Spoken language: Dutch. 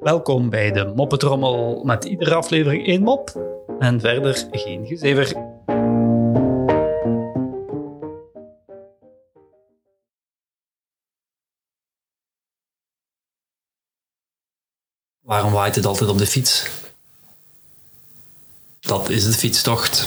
Welkom bij de Moppetrommel met iedere aflevering één mop en verder geen gezever. Waarom waait het altijd op de fiets? Dat is de fietstocht.